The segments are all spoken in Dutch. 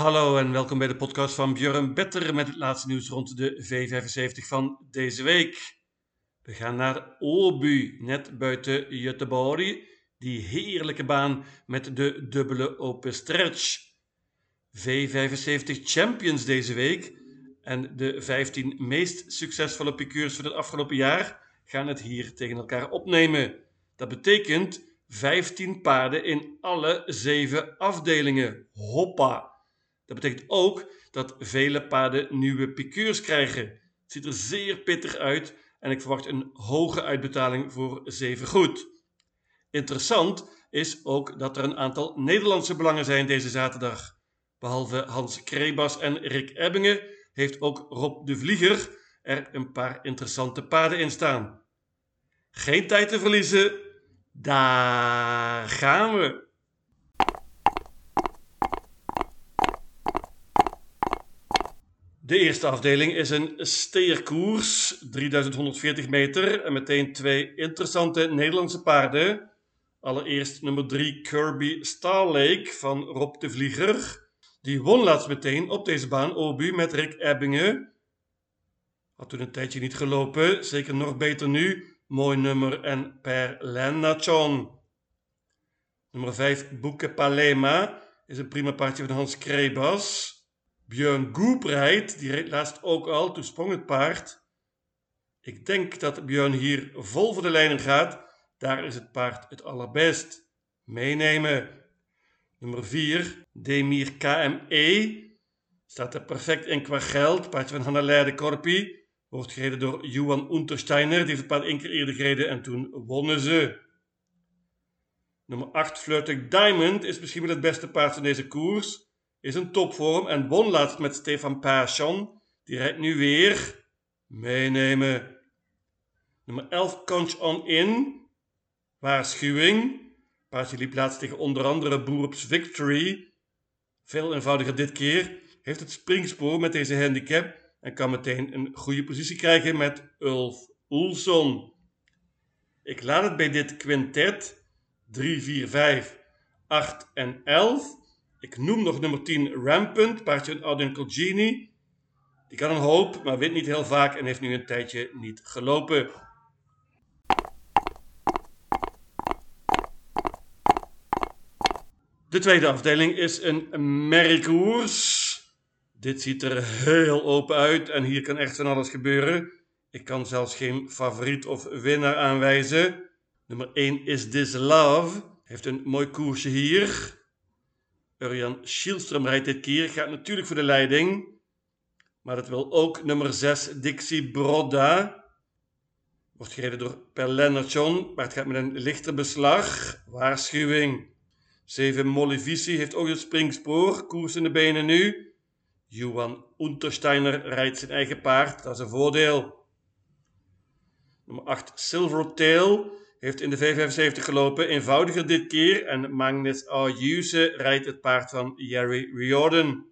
Hallo en welkom bij de podcast van Björn Better met het laatste nieuws rond de V75 van deze week. We gaan naar Åby, net buiten Göteborg, die heerlijke baan met de dubbele open stretch. V75 Champions deze week en de 15 meest succesvolle piqueurs van het afgelopen jaar gaan het hier tegen elkaar opnemen. Dat betekent 15 paarden in alle zeven afdelingen. Hoppa! Dat betekent ook dat vele paarden nieuwe piqueurs krijgen. Het ziet er zeer pittig uit en ik verwacht een hoge uitbetaling voor zeven goed. Interessant is ook dat er een aantal Nederlandse belangen zijn deze zaterdag. Behalve Hans Krebas en Rick Ebbingen heeft ook Rob de Vlieger er een paar interessante paarden in staan. Geen tijd te verliezen, daar gaan we! De eerste afdeling is een steerkoers, 3140 meter en meteen twee interessante Nederlandse paarden. Allereerst nummer 3 Kirby Starlake van Rob de Vlieger. Die won laatst meteen op deze baan Obu met Rick Ebbingen. Had toen een tijdje niet gelopen, zeker nog beter nu. Mooi nummer en per Lennachon. Nummer 5 Boeke Palema is een prima paardje van Hans Krebas. Björn Goep rijdt, die reed laatst ook al, toen sprong het paard. Ik denk dat Björn hier vol voor de lijnen gaat. Daar is het paard het allerbest. Meenemen. Nummer 4, Demir KME. Staat er perfect in qua geld. Paardje van Hanna Leide Korpi. Wordt gereden door Johan Untersteiner. Die heeft het paard één keer eerder gereden en toen wonnen ze. Nummer 8, Flirting Diamond, is misschien wel het beste paard van deze koers is een topvorm en won laatst met Stefan Persson. Die rijdt nu weer. Meenemen. Nummer 11, Conch On In. Waarschuwing. Paardje liep laatst tegen onder andere Boerops Victory. Veel eenvoudiger dit keer. Heeft het springspoor met deze handicap en kan meteen een goede positie krijgen met Ulf Oelson. Ik laat het bij dit quintet 3, 4, 5, 8 en 11 ik noem nog nummer 10 Rampant, paardje van Oud Genie. Die kan een hoop, maar wint niet heel vaak en heeft nu een tijdje niet gelopen. De tweede afdeling is een merriekoers. Dit ziet er heel open uit en hier kan echt van alles gebeuren. Ik kan zelfs geen favoriet of winnaar aanwijzen. Nummer 1 is This Love. Heeft een mooi koersje hier. Urjan Schielström rijdt dit keer, gaat natuurlijk voor de leiding. Maar dat wil ook nummer 6 Dixie Brodda. Wordt gereden door Per Lennartson, maar het gaat met een lichter beslag. Waarschuwing. 7 Molly Vici heeft ook het springspoor, koers in de benen nu. Johan Untersteiner rijdt zijn eigen paard, dat is een voordeel. Nummer 8 Silvertail heeft in de V75 gelopen, eenvoudiger dit keer. En Magnus Ayuse rijdt het paard van Jerry Riordan.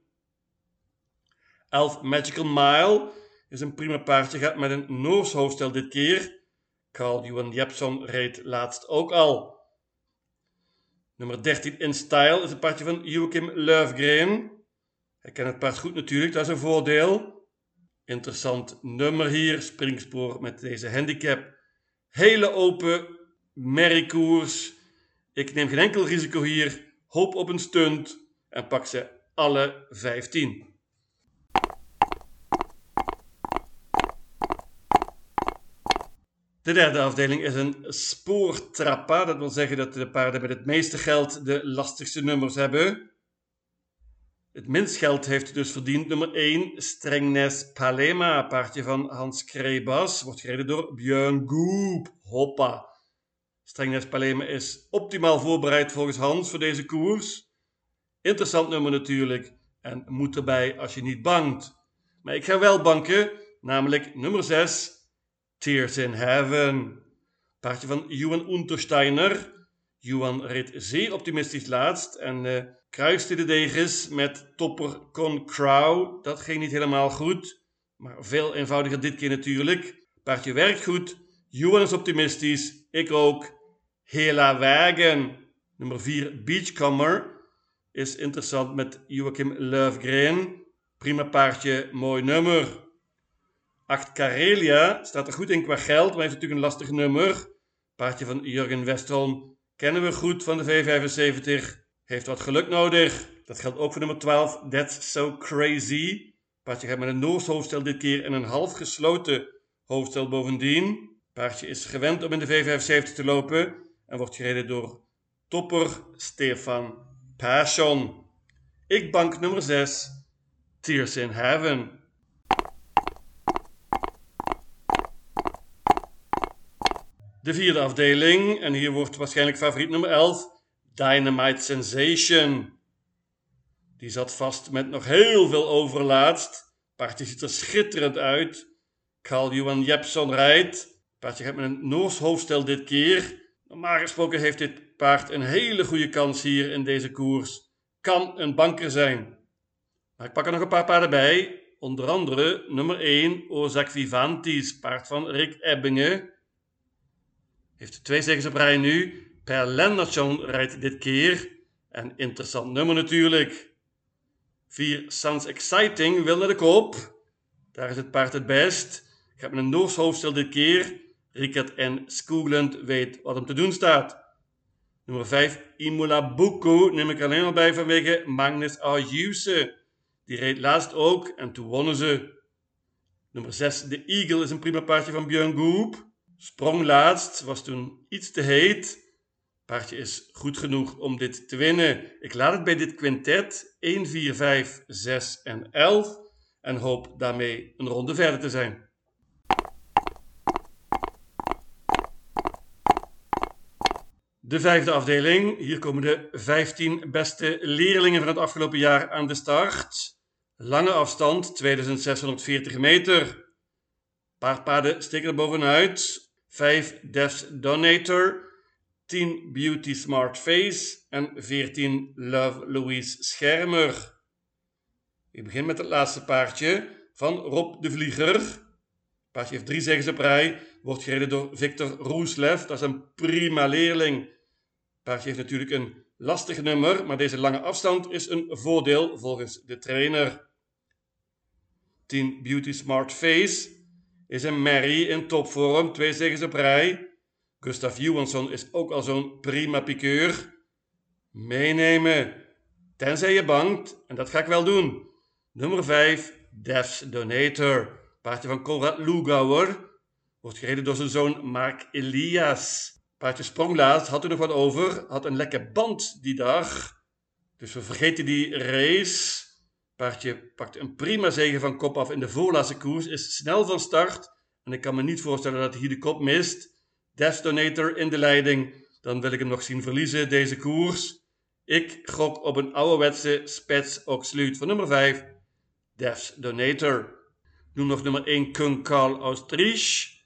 11 Magical Mile is een prima paardje, gaat met een Noors hoofdstel dit keer. Carl Johan Jepson reed laatst ook al. Nummer 13 In Style is een paardje van Joachim Löfgren. Hij kent het paard goed natuurlijk, dat is een voordeel. Interessant nummer hier, springspoor met deze handicap. Hele open merriekoers. Ik neem geen enkel risico hier. Hoop op een stunt en pak ze alle 15. De derde afdeling is een spoortrappa. Dat wil zeggen dat de paarden met het meeste geld de lastigste nummers hebben. Het minst geld heeft dus verdiend nummer 1, Strengnes Palema, paardje van Hans Krebas. Wordt gereden door Björn Goop. Hoppa. Strengnes Palema is optimaal voorbereid volgens Hans voor deze koers. Interessant nummer natuurlijk en moet erbij als je niet bangt. Maar ik ga wel banken, namelijk nummer 6, Tears in Heaven. Paardje van Johan Untersteiner. Johan reed zeer optimistisch laatst en uh, kruiste de degens met topper Con Crow. Dat ging niet helemaal goed, maar veel eenvoudiger dit keer natuurlijk. Paardje werkt goed, Johan is optimistisch, ik ook. Hela Wagen. Nummer 4 Beachcomber is interessant met Joachim Löfgren. Prima paardje, mooi nummer. 8 Karelia staat er goed in qua geld, maar heeft natuurlijk een lastig nummer. Paardje van Jurgen Westholm kennen we goed van de V75. Heeft wat geluk nodig. Dat geldt ook voor nummer 12, That's So Crazy. Paardje gaat met een Noors hoofdstel dit keer en een half gesloten hoofdstel bovendien. Paardje is gewend om in de V75 te lopen en wordt gereden door topper Stefan Passion. Ik bank nummer 6, Tears in Heaven. De vierde afdeling, en hier wordt waarschijnlijk favoriet nummer 11, Dynamite Sensation. Die zat vast met nog heel veel overlaatst. Paardje ziet er schitterend uit. Carl Johan Jepson rijdt. Paardje gaat met een Noors hoofdstel dit keer. Normaal gesproken heeft dit paard een hele goede kans hier in deze koers. Kan een banker zijn. Maar ik pak er nog een paar paarden bij. Onder andere nummer 1, Ozak Vivantis, paard van Rick Ebbingen. Heeft twee zegens op rij nu. Per Lendertson rijdt dit keer. Een interessant nummer natuurlijk. 4 Sounds Exciting wil naar de koop. Daar is het paard het best. Gaat met een Noors hoofdstel dit keer. Rickert en Skoogland weet wat hem te doen staat. Nummer 5 Imola Bucco neem ik alleen al bij vanwege Magnus Ayuse. Die reed laatst ook en toen wonnen ze. Nummer 6 De Eagle is een prima paardje van Björn Goop. Sprong laatst, was toen iets te heet. Paardje is goed genoeg om dit te winnen. Ik laat het bij dit quintet 1, 4, 5, 6 en 11 en hoop daarmee een ronde verder te zijn. De vijfde afdeling. Hier komen de 15 beste leerlingen van het afgelopen jaar aan de start. Lange afstand, 2640 meter. Paar paarden steken er bovenuit. 5 Devs Donator, 10 Beauty Smart Face en 14 Love Louise Schermer. Ik begin met het laatste paardje van Rob de Vlieger. Paardje heeft drie zegens op rij, wordt gereden door Victor Roeslev. Dat is een prima leerling. Het paardje heeft natuurlijk een lastig nummer, maar deze lange afstand is een voordeel volgens de trainer. 10 Beauty Smart Face is een Mary in topvorm, twee zegens op rij. Gustav Johansson is ook al zo'n prima pikeur. Meenemen, tenzij je bangt, en dat ga ik wel doen. Nummer 5, Devs Donator. Paardje van Konrad Lugauer. Wordt gereden door zijn zoon Mark Elias. Paardje sprong laatst, had er nog wat over. Had een lekker band die dag. Dus we vergeten die race. Paardje pakt een prima zegen van kop af in de voorlaatste koers. Is snel van start. En ik kan me niet voorstellen dat hij hier de kop mist. Destonator in de leiding. Dan wil ik hem nog zien verliezen deze koers. Ik gok op een ouderwetse spets Oxluit van nummer 5. Devs Donator. Noem nog nummer 1 Kung Karl Austrich.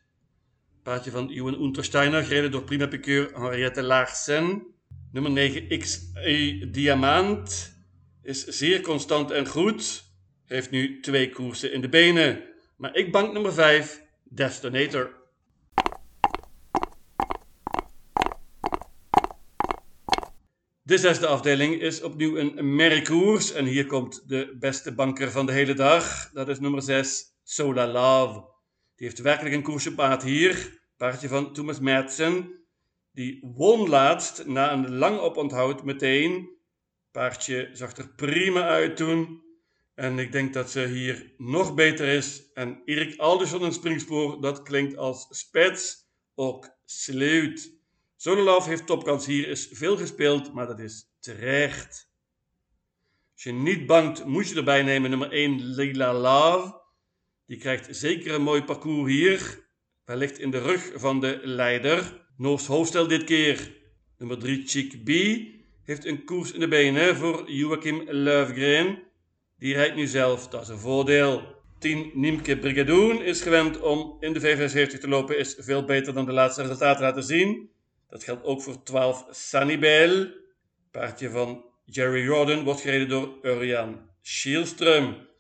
Paardje van Johan Untersteiner, gereden door prima pikeur Henriette Laarsen. Nummer 9 XE Diamant is zeer constant en goed. Heeft nu twee koersen in de benen. Maar ik bank nummer 5, Destinator. De zesde afdeling is opnieuw een merkkoers. En hier komt de beste banker van de hele dag. Dat is nummer 6, Sola Love. Die heeft werkelijk een koersje paard hier. Paardje van Thomas Madsen. Die won laatst na een lang oponthoud meteen. Paardje zag er prima uit toen. En ik denk dat ze hier nog beter is. En Erik Alderson een springspoor, dat klinkt als spets, ook sleut. Sololaf heeft topkans hier, is veel gespeeld, maar dat is terecht. Als je niet bangt, moet je erbij nemen nummer 1 Lila Love. Die krijgt zeker een mooi parcours hier. Wellicht in de rug van de leider. Noors hoofdstel dit keer. Nummer 3 Chick B heeft een koers in de benen voor Joachim Löfgren. Die rijdt nu zelf, dat is een voordeel. 10 Niemke Brigadoon is gewend om in de V75 te lopen, is veel beter dan de laatste resultaten laten zien. Dat geldt ook voor 12 Sanibel. Paardje van Jerry Jordan wordt gereden door Urian Schielström.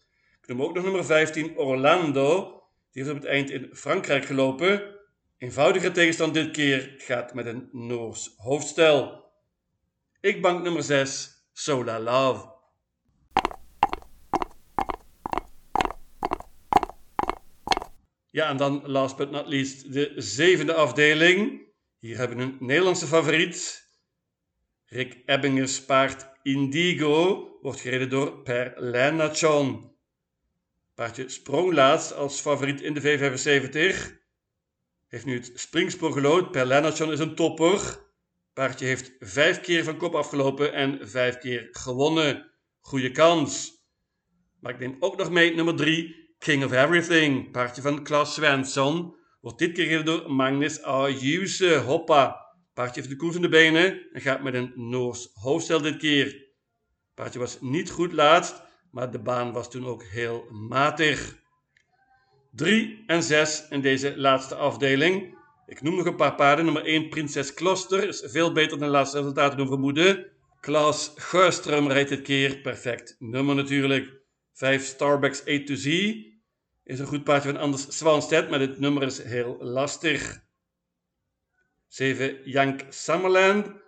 Ik noem ook nog nummer 15 Orlando. Die heeft op het eind in Frankrijk gelopen. Eenvoudige tegenstand dit keer gaat met een Noors hoofdstel. Ik bank nummer 6, Sola Love. Ja, en dan last but not least de zevende afdeling. Hier hebben we een Nederlandse favoriet. Rick Ebbingers paard Indigo wordt gereden door Per Lennachon. Paardje sprong laatst als favoriet in de V75. Heeft nu het springspoor gelood. Per Lennachon is een topper. Paardje heeft vijf keer van kop afgelopen en vijf keer gewonnen. Goeie kans. Maar ik neem ook nog mee nummer 3, King of Everything. Paardje van Klaas Svensson. Wordt dit keer gereden door Magnus Ayuse. Hoppa. Paardje heeft de koers in de benen en gaat met een Noors hoofdstel dit keer. Paardje was niet goed laatst, maar de baan was toen ook heel matig. 3 en 6 in deze laatste afdeling. Ik noem nog een paar paarden. Nummer 1, Prinses Kloster, is veel beter dan de laatste resultaten doen vermoeden. Klaas Geurström rijdt dit keer. Perfect nummer natuurlijk. 5, Starbucks A to Z. Is een goed paardje van Anders Swanstedt, maar dit nummer is heel lastig. 7, Jank Summerland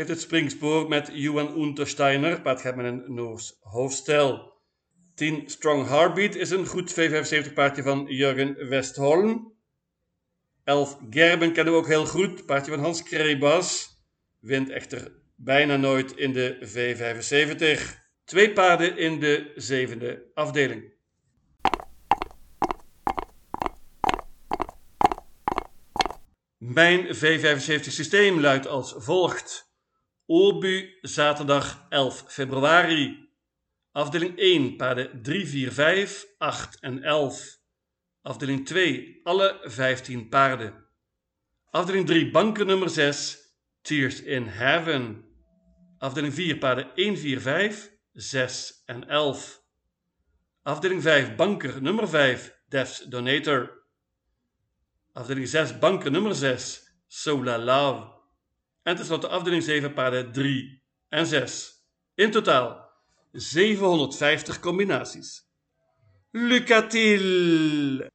heeft het springspoor met Johan Untersteiner. Paard gaat met een Noors hoofdstel. 10 Strong Heartbeat is een goed V75 paardje van Jurgen Westholm. 11 Gerben kennen we ook heel goed. Paardje van Hans Krebas. Wint echter bijna nooit in de V75. Twee paarden in de zevende afdeling. Mijn V75 systeem luidt als volgt. Obu zaterdag 11 februari. Afdeling 1 paarden 3, 4, 5, 8 en 11. Afdeling 2 alle 15 paarden. Afdeling 3 banken nummer 6 Tears in Heaven. Afdeling 4 paarden 1, 4, 5, 6 en 11. Afdeling 5 banker nummer 5 Devs Donator. Afdeling 6 banken nummer 6 Sola Love. En tenslotte afdeling 7 paarden 3 en 6. In totaal 750 combinaties. Lucatil!